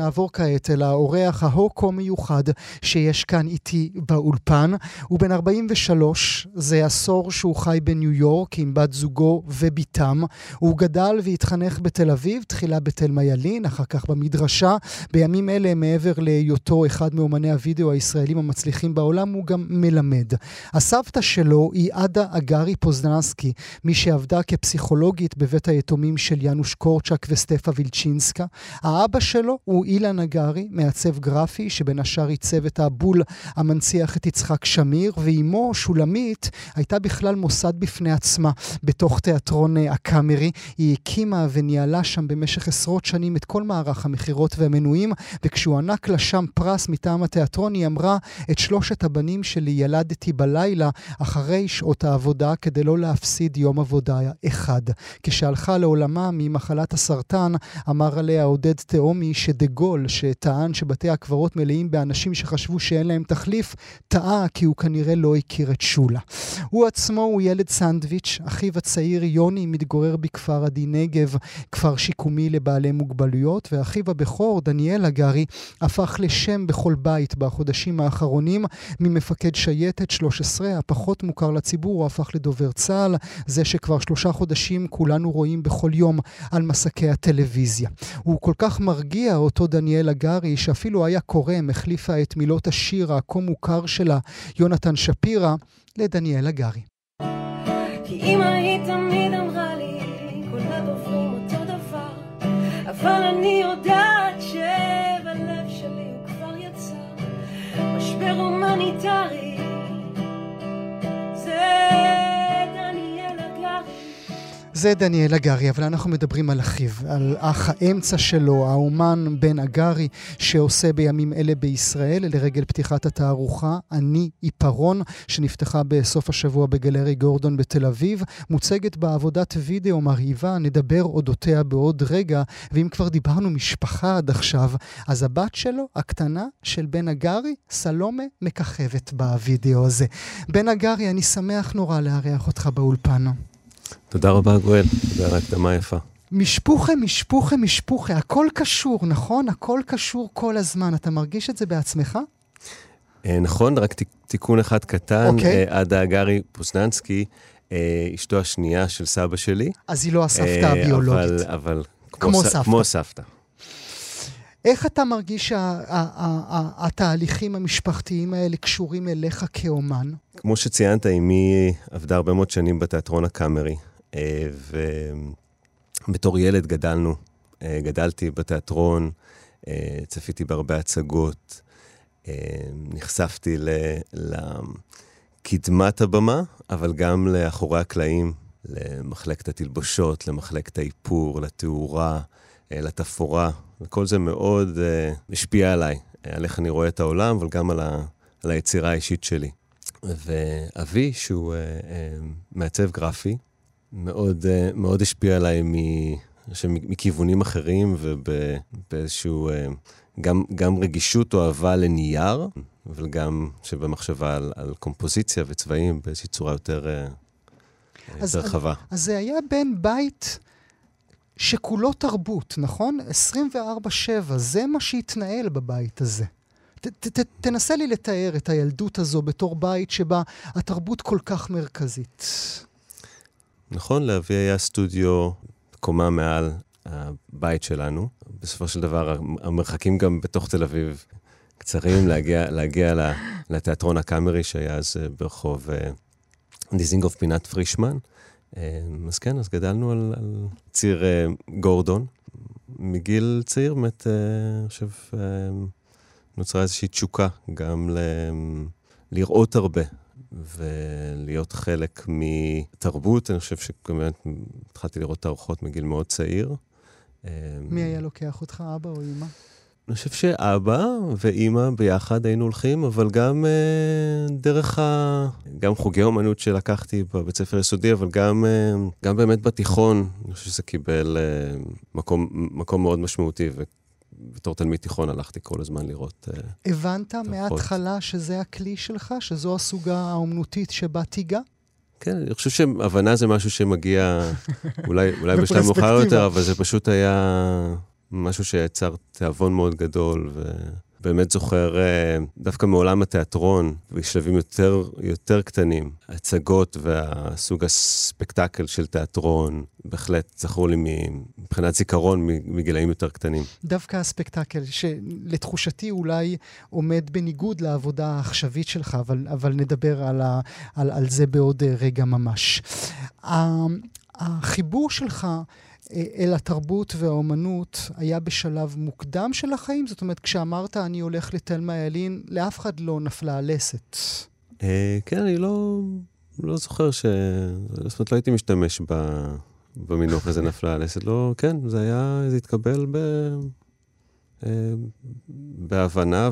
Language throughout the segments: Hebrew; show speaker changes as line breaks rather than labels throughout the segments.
נעבור כעת אל האורח ההוקו מיוחד שיש כאן איתי באולפן. הוא בן 43, זה עשור שהוא חי בניו יורק עם בת זוגו ובתם. הוא גדל והתחנך בתל אביב, תחילה בתל מיילין, אחר כך במדרשה. בימים אלה, מעבר להיותו אחד מאומני הווידאו הישראלים המצליחים בעולם, הוא גם מלמד. הסבתא שלו היא עדה אגרי פוזננסקי, מי שעבדה כפסיכולוגית בבית היתומים של יאנוש קורצ'אק וסטפה וילצ'ינסקה. האבא שלו הוא אילן נגרי, מעצב גרפי, שבין השאר עיצב את הבול המנציח את יצחק שמיר, ואימו, שולמית, הייתה בכלל מוסד בפני עצמה בתוך תיאטרון אה, הקאמרי. היא הקימה וניהלה שם במשך עשרות שנים את כל מערך המכירות והמנויים, וכשהוא ענק לה שם פרס מטעם התיאטרון, היא אמרה, את שלושת הבנים שלי ילדתי בלילה אחרי שעות העבודה, כדי לא להפסיד יום עבודה אחד. כשהלכה לעולמה ממחלת הסרטן, אמר עליה עודד תהומי שדה גול שטען שבתי הקברות מלאים באנשים שחשבו שאין להם תחליף, טעה כי הוא כנראה לא הכיר את שולה. הוא עצמו הוא ילד סנדוויץ', אחיו הצעיר יוני מתגורר בכפר עדי נגב, כפר שיקומי לבעלי מוגבלויות, ואחיו הבכור, דניאל הגרי, הפך לשם בכל בית בחודשים האחרונים, ממפקד שייטת 13, הפחות מוכר לציבור, הוא הפך לדובר צה"ל, זה שכבר שלושה חודשים כולנו רואים בכל יום על מסקי הטלוויזיה. הוא כל כך מרגיע אותו דניאל הגרי, שאפילו היה קורם, החליפה את מילות השיר הכה מוכר שלה, יונתן שפירא, לדניאל הגרי.
כי הומניטרי, זה דניאל הגרי,
אבל אנחנו מדברים על אחיו, על אח האמצע שלו, האומן בן הגרי, שעושה בימים אלה בישראל, לרגל פתיחת התערוכה "אני עיפרון", שנפתחה בסוף השבוע בגלרי גורדון בתל אביב, מוצגת בעבודת וידאו מרהיבה, נדבר אודותיה בעוד רגע, ואם כבר דיברנו משפחה עד עכשיו, אז הבת שלו, הקטנה של בן הגרי, סלומה, מככבת בווידאו הזה. בן הגרי, אני שמח נורא לארח אותך באולפן.
תודה רבה, גואל. תודה על ההקדמה יפה.
משפוחה, משפוחה, משפוחה, הכל קשור, נכון? הכל קשור כל הזמן. אתה מרגיש את זה בעצמך?
אה, נכון, רק תיקון אחד קטן.
אוקיי.
אה, עדה הגרי פוסננסקי, אה, אשתו השנייה של סבא שלי.
אז היא לא הסבתא הביולוגית.
אבל, אבל
כמו
ס-
סבתא.
כמו סבתא.
איך אתה מרגיש שהתהליכים המשפחתיים האלה קשורים אליך כאומן?
כמו שציינת, אמי עבדה הרבה מאוד שנים בתיאטרון הקאמרי, אה, ובתור ילד גדלנו, אה, גדלתי בתיאטרון, אה, צפיתי בהרבה הצגות, נחשפתי לקדמת הבמה, אבל גם לאחורי הקלעים, למחלקת התלבושות, למחלקת האיפור, לתאורה, לתפאורה, וכל זה מאוד אה, השפיע עליי, אה, על איך אני רואה את העולם, אבל גם על, ה, על היצירה האישית שלי. ואבי, שהוא uh, uh, מעצב גרפי, מאוד, uh, מאוד השפיע עליי מ, חושב, מכיוונים אחרים ובאיזשהו, uh, גם, גם רגישות או אהבה לנייר, אבל גם שבמחשבה על, על קומפוזיציה וצבעים באיזושהי צורה יותר, uh,
אז-
יותר רחבה.
אז זה היה בן בית שכולו תרבות, נכון? 24-7, זה מה שהתנהל בבית הזה. ת, ת, ת, תנסה לי לתאר את הילדות הזו בתור בית שבה התרבות כל כך מרכזית.
נכון, לאבי היה סטודיו קומה מעל הבית שלנו. בסופו של דבר, המרחקים גם בתוך תל אביב קצרים להגיע, להגיע לתיאטרון הקאמרי שהיה אז אה, ברחוב אה, דיזינגוף פינת פרישמן. אה, אז כן, אז גדלנו על, על ציר אה, גורדון. מגיל צעיר באמת, אה, אני חושב, אה, נוצרה איזושהי תשוקה גם ל... לראות הרבה ולהיות חלק מתרבות. אני חושב שבאמת התחלתי לראות תערוכות מגיל מאוד צעיר.
מי היה לוקח אותך, אבא או אמא?
אני חושב שאבא ואימא ביחד היינו הולכים, אבל גם אה, דרך ה... גם חוגי אומנות שלקחתי בבית ספר יסודי, אבל גם, אה, גם באמת בתיכון, אני חושב שזה קיבל אה, מקום, מקום מאוד משמעותי, ובתור תלמיד תיכון הלכתי כל הזמן לראות. אה,
הבנת
תרבות.
מההתחלה שזה הכלי שלך, שזו הסוגה האומנותית שבה תיגע?
כן, אני חושב שהבנה זה משהו שמגיע אולי, אולי בשלב מאוחר יותר, אבל זה פשוט היה משהו שיצר תיאבון מאוד גדול, ובאמת זוכר אה, דווקא מעולם התיאטרון, בשלבים יותר, יותר קטנים, הצגות והסוג הספקטקל של תיאטרון, בהחלט זכור לי מבחינת זיכרון מגילאים יותר קטנים.
דווקא הספקטקל, שלתחושתי אולי עומד בניגוד לעבודה העכשווית שלך, אבל, אבל נדבר על, ה, על, על זה בעוד רגע ממש. החיבור שלך אל התרבות והאומנות היה בשלב מוקדם של החיים? זאת אומרת, כשאמרת אני הולך לתלמה ילין, לאף אחד לא נפלה הלסת.
אה, כן, אני לא, לא זוכר ש... זאת אומרת, לא הייתי משתמש ב... במינוח הזה נפלה הלסת. לא, כן, זה היה, זה התקבל ב... אה, בהבנה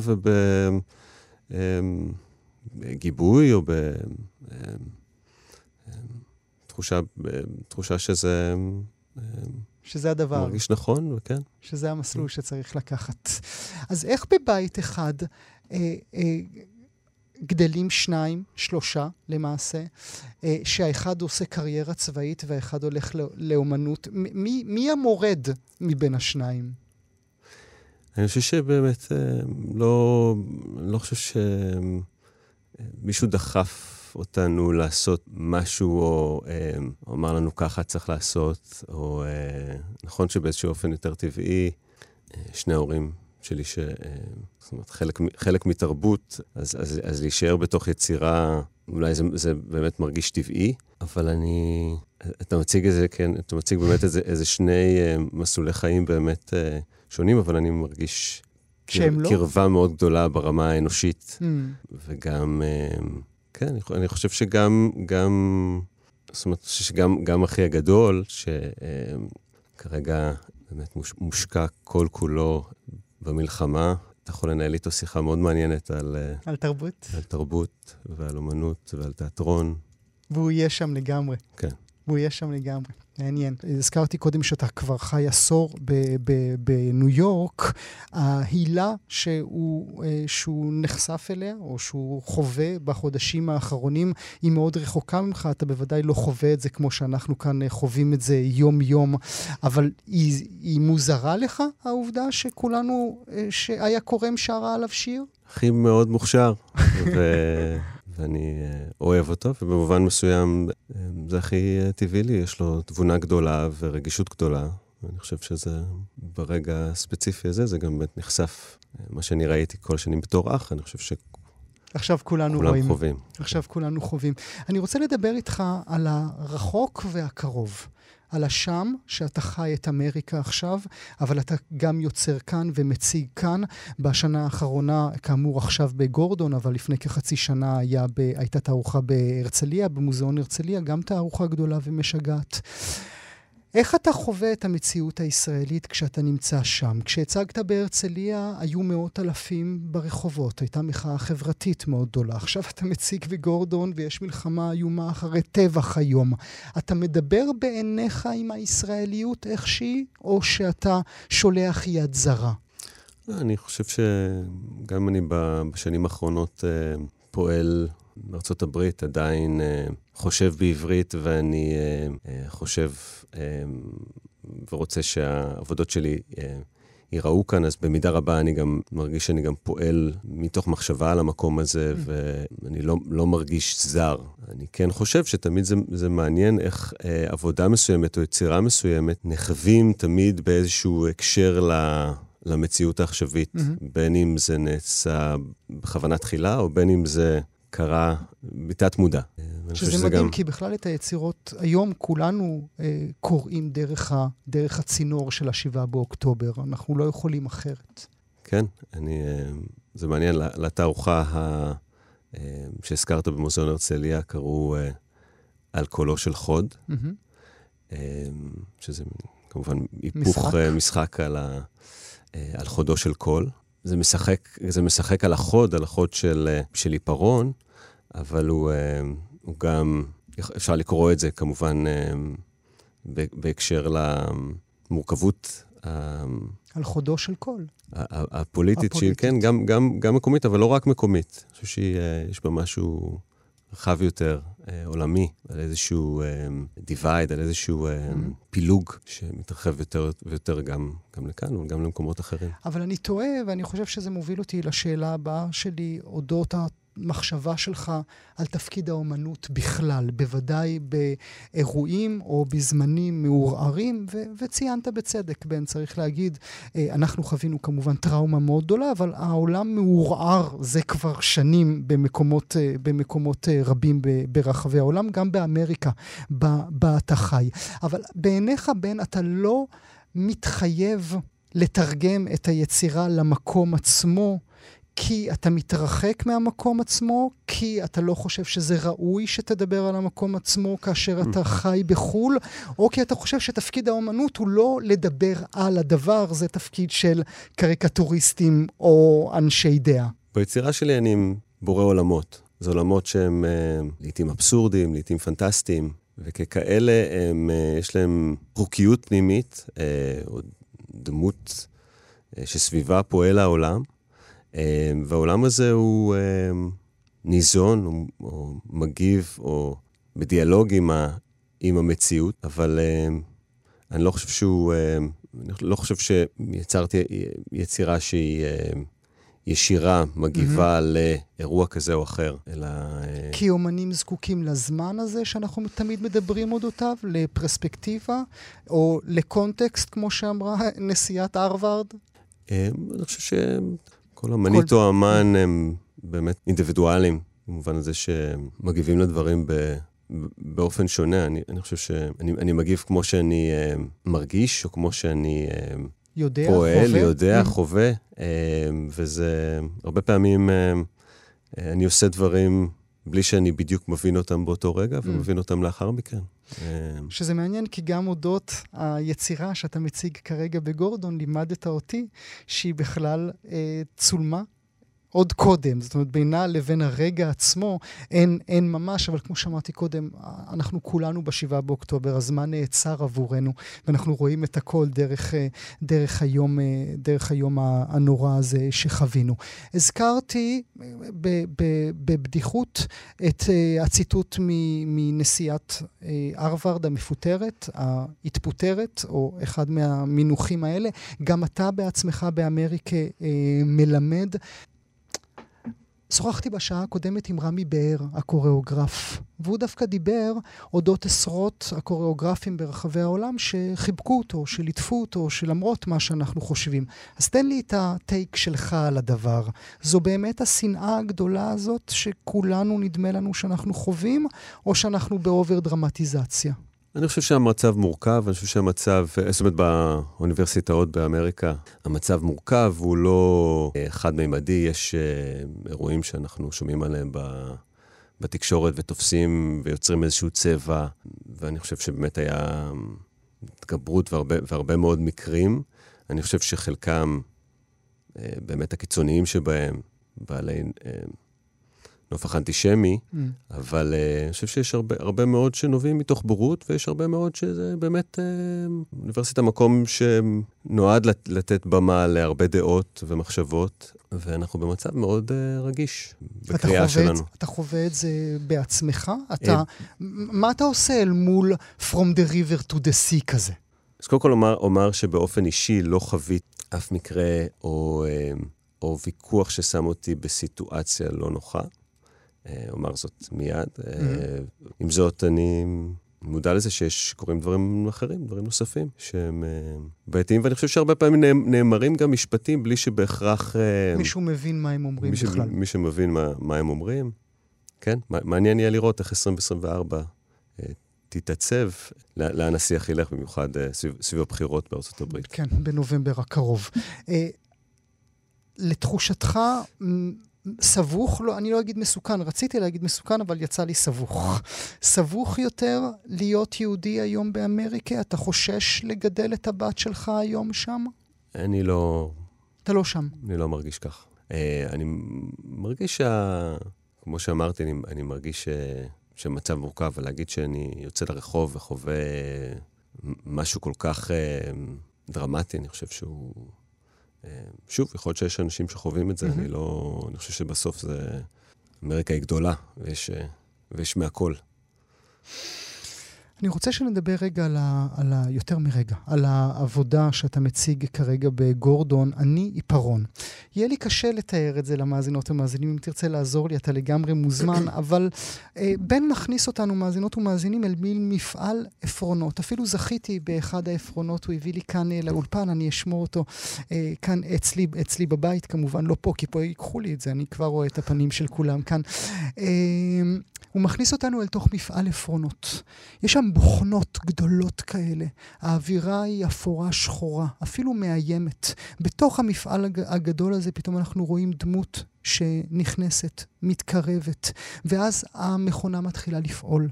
ובגיבוי, אה, או בתחושה שזה...
שזה הדבר.
מרגיש נכון, וכן.
שזה המסלול שצריך לקחת. אז איך בבית אחד אה, אה, גדלים שניים, שלושה למעשה, אה, שהאחד עושה קריירה צבאית והאחד הולך לא, לאומנות? מי, מי המורד מבין השניים?
אני חושב שבאמת, אה, לא, לא חושב שמישהו דחף אותנו לעשות משהו, או אה, אמר לנו ככה צריך לעשות, או אה, נכון שבאיזשהו אופן יותר טבעי, אה, שני ההורים שלי, ש, אה, זאת אומרת, חלק, חלק מתרבות, אז, אז, אז להישאר בתוך יצירה, אולי זה, זה באמת מרגיש טבעי, אבל אני... אתה מציג איזה, כן, אתה מציג באמת איזה, איזה שני אה, מסלולי חיים באמת אה, שונים, אבל אני מרגיש...
שהם לא?
קרבה מאוד גדולה ברמה האנושית, mm. וגם אה, כן, אני, חושב שגם, גם, זאת אומרת, שגם גם אחי הגדול, שכרגע באמת מוש, מושקע כל כולו במלחמה, אתה יכול לנהל איתו שיחה מאוד מעניינת על...
על תרבות.
על תרבות ועל אומנות ועל תיאטרון.
והוא יהיה שם לגמרי.
כן.
והוא יהיה שם לגמרי. מעניין. הזכרתי קודם שאתה כבר חי עשור בניו יורק. ההילה שהוא, אה, שהוא נחשף אליה, או שהוא חווה בחודשים האחרונים, היא מאוד רחוקה ממך. אתה בוודאי לא חווה את זה כמו שאנחנו כאן אה, חווים את זה יום-יום, אבל היא, היא מוזרה לך, העובדה שכולנו, אה, שהיה קורם שרה עליו שיר?
הכי מאוד מוכשר. ו... ואני אה, אוהב אותו, ובמובן מסוים אה, זה הכי אה, טבעי לי, יש לו תבונה גדולה ורגישות גדולה. ואני חושב שזה, ברגע הספציפי הזה, זה גם באמת נחשף. מה שאני ראיתי כל השנים בתור אח, אני חושב ש...
עכשיו כולנו
כולם
רואים.
חווים.
עכשיו כולנו חווים. אני רוצה לדבר איתך על הרחוק והקרוב. על השם, שאתה חי את אמריקה עכשיו, אבל אתה גם יוצר כאן ומציג כאן. בשנה האחרונה, כאמור עכשיו בגורדון, אבל לפני כחצי שנה היה ב... הייתה תערוכה בהרצליה, במוזיאון הרצליה, גם תערוכה גדולה ומשגעת. איך אתה חווה את המציאות הישראלית כשאתה נמצא שם? כשהצגת בהרצליה היו מאות אלפים ברחובות, הייתה מחאה חברתית מאוד גדולה. עכשיו אתה מציג בגורדון ויש מלחמה איומה אחרי טבח היום. אתה מדבר בעיניך עם הישראליות איך או שאתה שולח יד זרה?
אני חושב שגם אני בשנים האחרונות אה, פועל הברית עדיין uh, חושב בעברית, ואני uh, חושב ורוצה שהעבודות שלי uh, ייראו כאן, אז במידה רבה אני גם מרגיש שאני גם פועל מתוך מחשבה על המקום הזה, mm. ואני לא, לא מרגיש זר. אני כן חושב שתמיד זה, זה מעניין איך uh, עבודה מסוימת או יצירה מסוימת נחווים תמיד באיזשהו הקשר ל... למציאות העכשווית, mm-hmm. בין אם זה נעשה בכוונה תחילה, או בין אם זה קרה בתת מודע.
שזה מדהים, גם... כי בכלל את היצירות, היום כולנו אה, קוראים דרך, ה, דרך הצינור של השבעה באוקטובר, אנחנו לא יכולים אחרת.
כן, אני, אה, זה מעניין, לתערוכה ה, אה, שהזכרת במוזיאון הרצליה, קראו אה, על קולו של חוד, mm-hmm. אה, שזה כמובן היפוך משחק, אה, משחק על, ה, אה, על חודו של קול. זה משחק, זה משחק על החוד, על החוד של, אה, של עיפרון, אבל הוא, אה, הוא גם, אפשר לקרוא את זה כמובן אה, בהקשר למורכבות.
על חודו של קול.
הפוליטית, שהיא, כן, גם, גם, גם מקומית, אבל לא רק מקומית. אני חושב שיש בה משהו רחב יותר. אה, עולמי, על איזשהו אה, divide, על איזשהו אה, mm-hmm. פילוג שמתרחב יותר ויותר גם, גם לכאן וגם למקומות אחרים.
אבל אני טועה, ואני חושב שזה מוביל אותי לשאלה הבאה שלי, אודות המחשבה שלך על תפקיד האומנות בכלל, בוודאי באירועים או בזמנים מעורערים, ו- וציינת בצדק, בן, צריך להגיד, אה, אנחנו חווינו כמובן טראומה מאוד גדולה, אבל העולם מעורער זה כבר שנים במקומות, אה, במקומות אה, רבים ברחבי העולם, גם באמריקה, בה אתה חי. אבל בעיניך, בן, אתה לא מתחייב לתרגם את היצירה למקום עצמו. כי אתה מתרחק מהמקום עצמו, כי אתה לא חושב שזה ראוי שתדבר על המקום עצמו כאשר אתה חי בחו"ל, או כי אתה חושב שתפקיד האומנות הוא לא לדבר על הדבר, זה תפקיד של קריקטוריסטים או אנשי דעה.
ביצירה שלי אני בורא עולמות. זה עולמות שהם uh, לעיתים אבסורדיים, לעיתים פנטסטיים, וככאלה הם, uh, יש להם חוקיות פנימית, uh, או דמות uh, שסביבה פועל העולם. אה, והעולם הזה הוא אה, ניזון, או מגיב, או בדיאלוג עם, ה, עם המציאות, אבל אה, אני לא חושב שהוא, אני לא חושב שיצרתי יצירה שהיא ישירה, מגיבה mm-hmm. לאירוע כזה או אחר, אלא...
כי אומנים זקוקים לזמן הזה שאנחנו תמיד מדברים אודותיו, לפרספקטיבה, או לקונטקסט, כמו שאמרה נשיאת הרווארד?
אני חושב ש... כל אמנית או אמן הם באמת אינדיבידואלים, במובן הזה שמגיבים לדברים ב... באופן שונה. אני, אני חושב שאני אני מגיב כמו שאני uh, מרגיש, או כמו שאני uh,
יודע,
פועל,
חווה.
יודע, mm. חווה, uh, וזה, הרבה פעמים uh, אני עושה דברים בלי שאני בדיוק מבין אותם באותו רגע, mm. ומבין אותם לאחר מכן.
שזה מעניין, כי גם אודות היצירה שאתה מציג כרגע בגורדון, לימדת אותי שהיא בכלל אה, צולמה עוד קודם, זאת אומרת, בינה לבין הרגע עצמו אין, אין ממש, אבל כמו שאמרתי קודם, אנחנו כולנו בשבעה באוקטובר, הזמן נעצר עבורנו, ואנחנו רואים את הכל דרך, דרך, היום, דרך היום הנורא הזה שחווינו. הזכרתי בבדיחות את הציטוט מנשיאת הרווארד המפוטרת, ההתפוטרת, או אחד מהמינוחים האלה. גם אתה בעצמך באמריקה מלמד. שוחחתי בשעה הקודמת עם רמי באר, הקוריאוגרף, והוא דווקא דיבר אודות עשרות הקוריאוגרפים ברחבי העולם שחיבקו אותו, שליטפו אותו, שלמרות מה שאנחנו חושבים. אז תן לי את הטייק שלך על הדבר. זו באמת השנאה הגדולה הזאת שכולנו נדמה לנו שאנחנו חווים, או שאנחנו באובר דרמטיזציה?
אני חושב שהמצב מורכב, אני חושב שהמצב, זאת אומרת, באוניברסיטאות באמריקה, המצב מורכב, הוא לא אה, חד-מימדי, יש אה, אירועים שאנחנו שומעים עליהם בתקשורת ותופסים ויוצרים איזשהו צבע, ואני חושב שבאמת היה התגברות והרבה, והרבה מאוד מקרים. אני חושב שחלקם, אה, באמת הקיצוניים שבהם, בעלי נופח אנטישמי, mm. אבל uh, אני חושב שיש הרבה, הרבה מאוד שנובעים מתוך בורות, ויש הרבה מאוד שזה באמת uh, אוניברסיטה מקום שנועד לת, לתת במה להרבה דעות ומחשבות, ואנחנו במצב מאוד uh, רגיש בקריאה שלנו.
אתה חווה את זה בעצמך? אתה, מה אתה עושה אל מול From the River to the Sea כזה?
אז קודם כל אומר, אומר שבאופן אישי לא חווית אף מקרה או, או ויכוח ששם אותי בסיטואציה לא נוחה. אה, אומר זאת מיד. Mm-hmm. עם זאת, אני מודע לזה שיש, קורים דברים אחרים, דברים נוספים, שהם אה, בעייתיים, ואני חושב שהרבה פעמים נאמרים גם משפטים בלי שבהכרח...
מישהו מבין מה הם אומרים
מי
בכלל.
מי שמבין מה, מה הם אומרים, כן? מעניין יהיה לראות איך 2024 תתעצב, לאן השיח ילך, במיוחד סביב, סביב הבחירות בארצות הברית.
כן, בנובמבר הקרוב. לתחושתך, סבוך, לא, אני לא אגיד מסוכן, רציתי להגיד מסוכן, אבל יצא לי סבוך. סבוך יותר להיות יהודי היום באמריקה? אתה חושש לגדל את הבת שלך היום שם?
אני לא...
אתה לא שם.
אני לא מרגיש כך. אה, אני מרגיש שה... כמו שאמרתי, אני, אני מרגיש ש... שמצב מורכב, ולהגיד שאני יוצא לרחוב וחווה משהו כל כך אה, דרמטי, אני חושב שהוא... אה, שוב, יכול להיות שיש אנשים שחווים את זה. אני לא... אני חושב שבסוף זה... אמריקה היא גדולה, ויש, אה, ויש מהכל.
אני רוצה שנדבר רגע על, ה, על ה... יותר מרגע, על העבודה שאתה מציג כרגע בגורדון, אני עיפרון. יהיה לי קשה לתאר את זה למאזינות ומאזינים, אם תרצה לעזור לי, אתה לגמרי מוזמן, אבל אה, בין נכניס אותנו, מאזינות ומאזינים, אל מין מפעל עפרונות. אפילו זכיתי באחד העפרונות, הוא הביא לי כאן אה, לאולפן, אני אשמור אותו אה, כאן אצלי, אצלי בבית, כמובן לא פה, כי פה ייקחו לי את זה, אני כבר רואה את הפנים של כולם כאן. אה, הוא מכניס אותנו אל תוך מפעל עפרונות. יש שם בוכנות גדולות כאלה. האווירה היא אפורה שחורה, אפילו מאיימת. בתוך המפעל הגדול הזה פתאום אנחנו רואים דמות שנכנסת, מתקרבת, ואז המכונה מתחילה לפעול.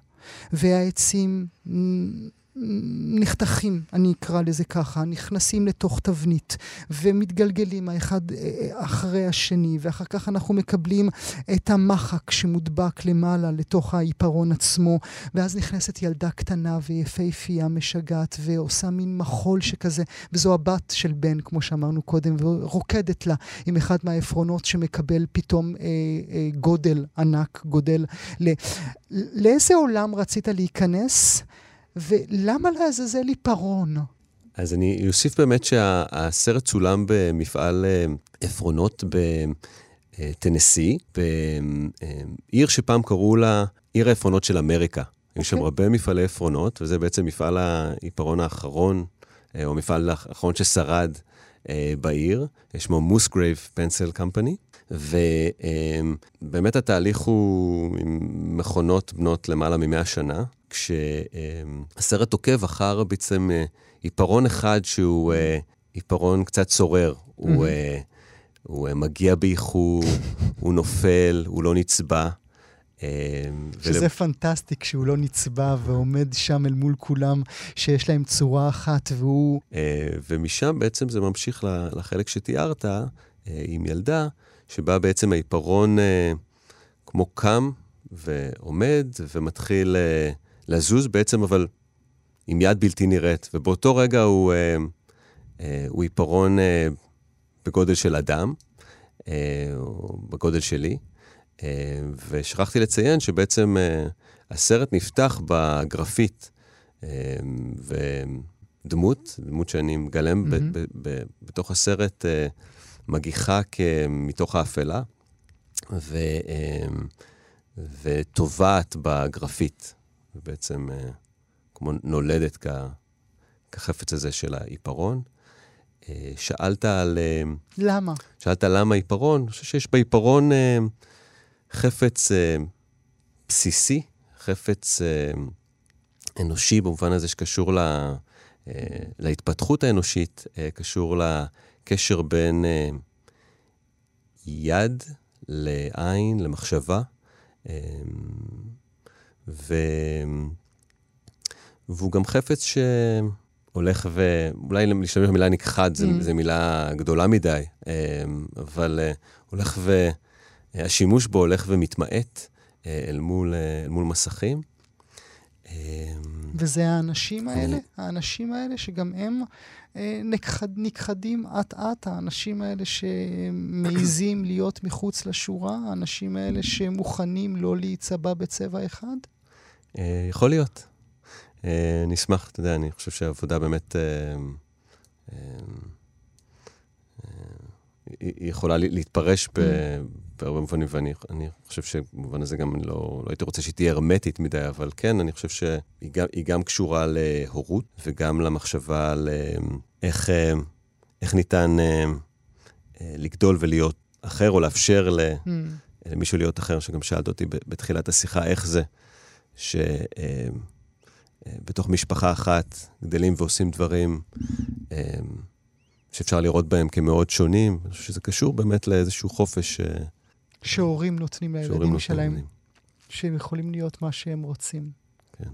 והעצים נחתכים, אני אקרא לזה ככה, נכנסים לתוך תבנית ומתגלגלים האחד אה, אה, אחרי השני, ואחר כך אנחנו מקבלים את המחק שמודבק למעלה לתוך העיפרון עצמו, ואז נכנסת ילדה קטנה ויפהפייה משגעת ועושה מין מחול שכזה, וזו הבת של בן, כמו שאמרנו קודם, ורוקדת לה עם אחד מהעפרונות שמקבל פתאום אה, אה, גודל ענק, גודל ל... לאיזה עולם רצית להיכנס? ולמה לעזאזל עיפרון?
אז אני אוסיף באמת שהסרט צולם במפעל אה, עפרונות בטנסי, בעיר שפעם קראו לה עיר העפרונות של אמריקה. Okay. יש שם אוקיי. הרבה מפעלי עפרונות, וזה בעצם מפעל העיפרון האחרון, אה, או המפעל האחרון ששרד אה, בעיר, שמו מוסגרייב פנסל קמפני. ובאמת התהליך הוא עם מכונות בנות למעלה מ-100 שנה, כשהסרט עוקב אחר בעצם אה, עיפרון אחד שהוא אה, עיפרון קצת צורר. הוא, אה, הוא מגיע באיחור, הוא נופל, הוא לא נצבע.
שזה ול... פנטסטי כשהוא לא נצבע ועומד שם אל מול כולם, שיש להם צורה אחת והוא...
ומשם בעצם זה ממשיך לחלק שתיארת, עם ילדה, שבה בעצם העיפרון כמו קם ועומד ומתחיל לזוז בעצם, אבל עם יד בלתי נראית. ובאותו רגע הוא, אה, אה, הוא עיפרון אה, בגודל של אדם, אה, או בגודל שלי. אה, ושכחתי לציין שבעצם אה, הסרט נפתח בגרפית, אה, ודמות, דמות שאני מגלם mm-hmm. ב- ב- ב- בתוך הסרט, מגיחה מתוך האפלה, ו, וטובעת בגרפית. ובעצם כמו נולדת כ, כחפץ הזה של העיפרון. שאלת על...
למה?
שאלת למה עיפרון? אני חושב שיש בעיפרון חפץ בסיסי, חפץ אנושי במובן הזה שקשור לה, להתפתחות האנושית, קשור לקשר בין יד לעין, למחשבה. ו... והוא גם חפץ שהולך ו... אולי להשתמש במילה נכחד, mm. זו מילה גדולה מדי, אמ, אבל אה, הולך ו... השימוש בו הולך ומתמעט אה, אל מול, אה, אל מול מסכים.
אמ, וזה האנשים האלה, האנשים האלה שגם הם נכחד, נכחדים אט-אט, האנשים האלה שמעיזים להיות מחוץ לשורה, האנשים האלה שמוכנים לא להיצבע בצבע אחד?
אה, יכול להיות. אה, נשמח, אתה יודע, אני חושב שהעבודה באמת... אה, היא יכולה להתפרש mm. בהרבה מובנים, ואני חושב שבמובן הזה גם לא, לא הייתי רוצה שהיא תהיה הרמטית מדי, אבל כן, אני חושב שהיא גם, גם קשורה להורות וגם למחשבה על איך, איך ניתן לגדול ולהיות אחר, או לאפשר mm. למישהו להיות אחר, שגם שאלת אותי בתחילת השיחה, איך זה שבתוך משפחה אחת גדלים ועושים דברים שאפשר לראות בהם כמאוד שונים. אני חושב שזה קשור באמת לאיזשהו חופש.
שהורים נותנים לילדים שלהם, שהם יכולים להיות מה שהם רוצים. כן.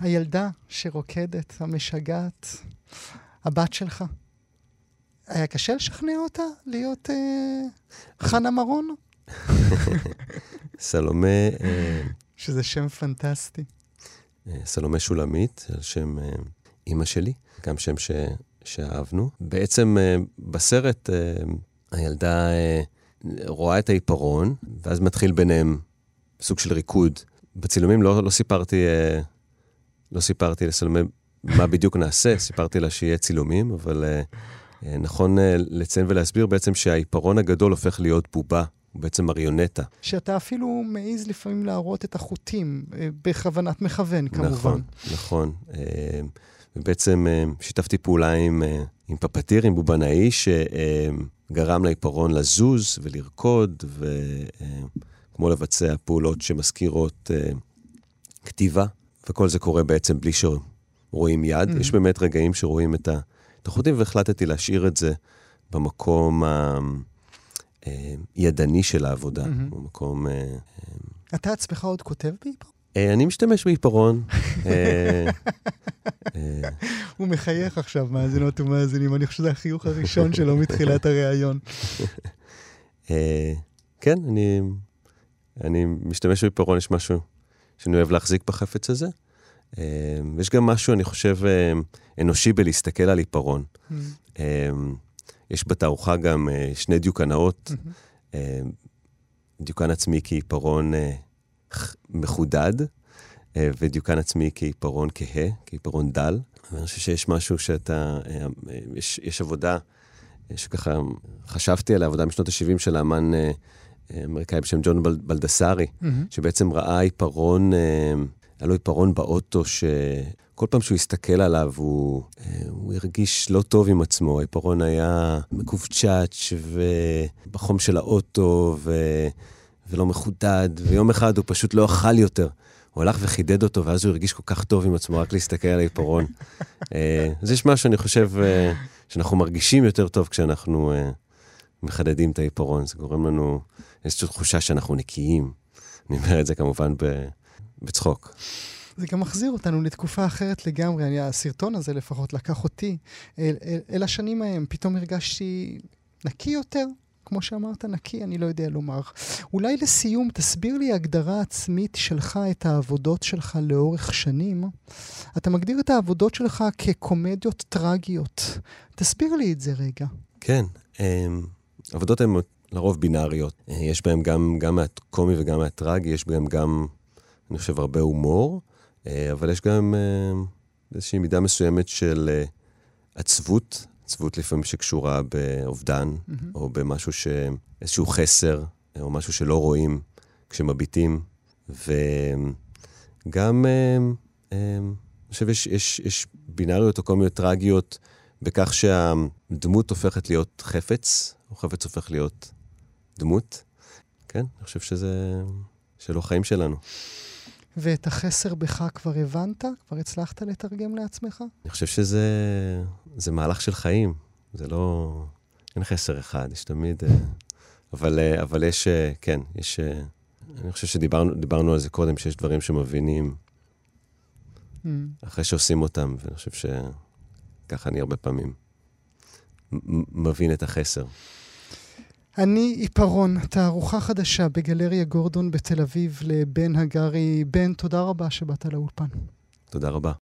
הילדה שרוקדת, המשגעת, הבת שלך, היה קשה לשכנע אותה להיות אה, חנה מרון?
סלומה... אה,
שזה שם פנטסטי.
אה, סלומה שולמית, על שם אה, אימא שלי, גם שם ש... שאהבנו. בעצם בסרט הילדה רואה את העיפרון, ואז מתחיל ביניהם סוג של ריקוד. בצילומים לא, לא סיפרתי, אה, לא סיפרתי לסלומי מה בדיוק נעשה, סיפרתי לה שיהיה צילומים, אבל אה, אה, נכון אה, לציין ולהסביר בעצם שהעיפרון הגדול הופך להיות בובה, הוא בעצם מריונטה.
שאתה אפילו מעז לפעמים להראות את החוטים, אה, בכוונת מכוון כמובן.
נכון, נכון. אה, ובעצם אה, שיתפתי פעולה עם, אה, עם פפטיר, עם בובנאי, שגרם לעיפרון לזוז ולרקוד, וכמו לבצע פעולות שמזכירות אה, כתיבה, וכל זה קורה בעצם בלי שרואים יד.
Mhm.
יש באמת רגעים שרואים את החוטים, והחלטתי להשאיר את זה במקום הידני של העבודה,
Mhm.
במקום... אה,
אתה עצמך עוד כותב בעיפרון?
אה, אני משתמש בעיפרון. אה, אה,
הוא מחייך עכשיו, מאזינות ומאזינים, אני חושב שזה החיוך הראשון שלו מתחילת הריאיון.
כן, אני, אני משתמש בעיפרון, יש משהו שאני אוהב להחזיק בחפץ הזה. יש גם משהו, אני חושב, אנושי בלהסתכל על עיפרון. אה, יש בתערוכה גם שני דיוקנאות, אה, דיוקן עצמי כעיפרון מחודד, אה, ודיוקן עצמי כעיפרון כהה, כעיפרון דל. ואני חושב שיש משהו שאתה, אה, אה, יש, יש עבודה שככה חשבתי עליה, עבודה משנות ה-70 של האמן אמריקאי בשם ג'ון בל, בלדסרי,
מהמם.
שבעצם ראה עיפרון, היה לו עיפרון באוטו, שכל פעם שהוא הסתכל עליו, הוא, הוא הרגיש לא טוב עם עצמו. העיפרון היה מקובצ'אץ' ובחום של האוטו, ו, ולא מחודד, ויום אחד הוא פשוט לא אכל יותר. הוא הלך וחידד אותו, ואז הוא הרגיש כל כך טוב עם עצמו, רק להסתכל על העיפרון. אה, אז יש משהו, אני חושב, אה, שאנחנו מרגישים יותר טוב כשאנחנו אה, מחדדים את העיפרון. זה גורם לנו איזושהי תחושה שאנחנו נקיים. אני אומר את זה כמובן בצחוק.
זה גם מחזיר אותנו לתקופה אחרת לגמרי. אני, הסרטון הזה לפחות לקח אותי אל, אל, אל השנים ההם. פתאום הרגשתי נקי יותר. כמו שאמרת, נקי, אני לא יודע לומר. אולי לסיום, תסביר לי הגדרה עצמית שלך, את העבודות שלך לאורך שנים. אתה מגדיר את העבודות שלך כקומדיות טרגיות. תסביר לי את זה רגע.
כן, אה, עבודות הן לרוב בינאריות. יש בהן גם, גם מהקומי וגם מהטרגי, יש בהן גם, אני חושב, הרבה הומור, אה, אבל יש גם אה, איזושהי מידה מסוימת של אה, עצבות, עצבות לפעמים שקשורה באובדן,
מהמם.
או במשהו ש... איזשהו חסר, או משהו שלא רואים כשמביטים. וגם, אה, אה, אני חושב, יש, יש, יש בינאריות או קומיות טרגיות בכך שהדמות הופכת להיות חפץ, או חפץ הופך להיות דמות. כן, אני חושב שזה... שלו החיים שלנו.
ואת החסר בך כבר הבנת? כבר הצלחת לתרגם לעצמך?
אני חושב שזה זה מהלך של חיים. זה לא... אין חסר אחד, יש תמיד... אה, אבל, אה, אבל יש, אה, כן, יש... אני חושב שדיברנו דיברנו על זה קודם, שיש דברים שמבינים
Mm.
אחרי שעושים אותם, ואני חושב שככה אני הרבה פעמים מבין את החסר.
אני עיפרון, תערוכה חדשה בגלריה גורדון בתל אביב לבן הגרי. בן, תודה רבה שבאת לאולפן.
תודה רבה.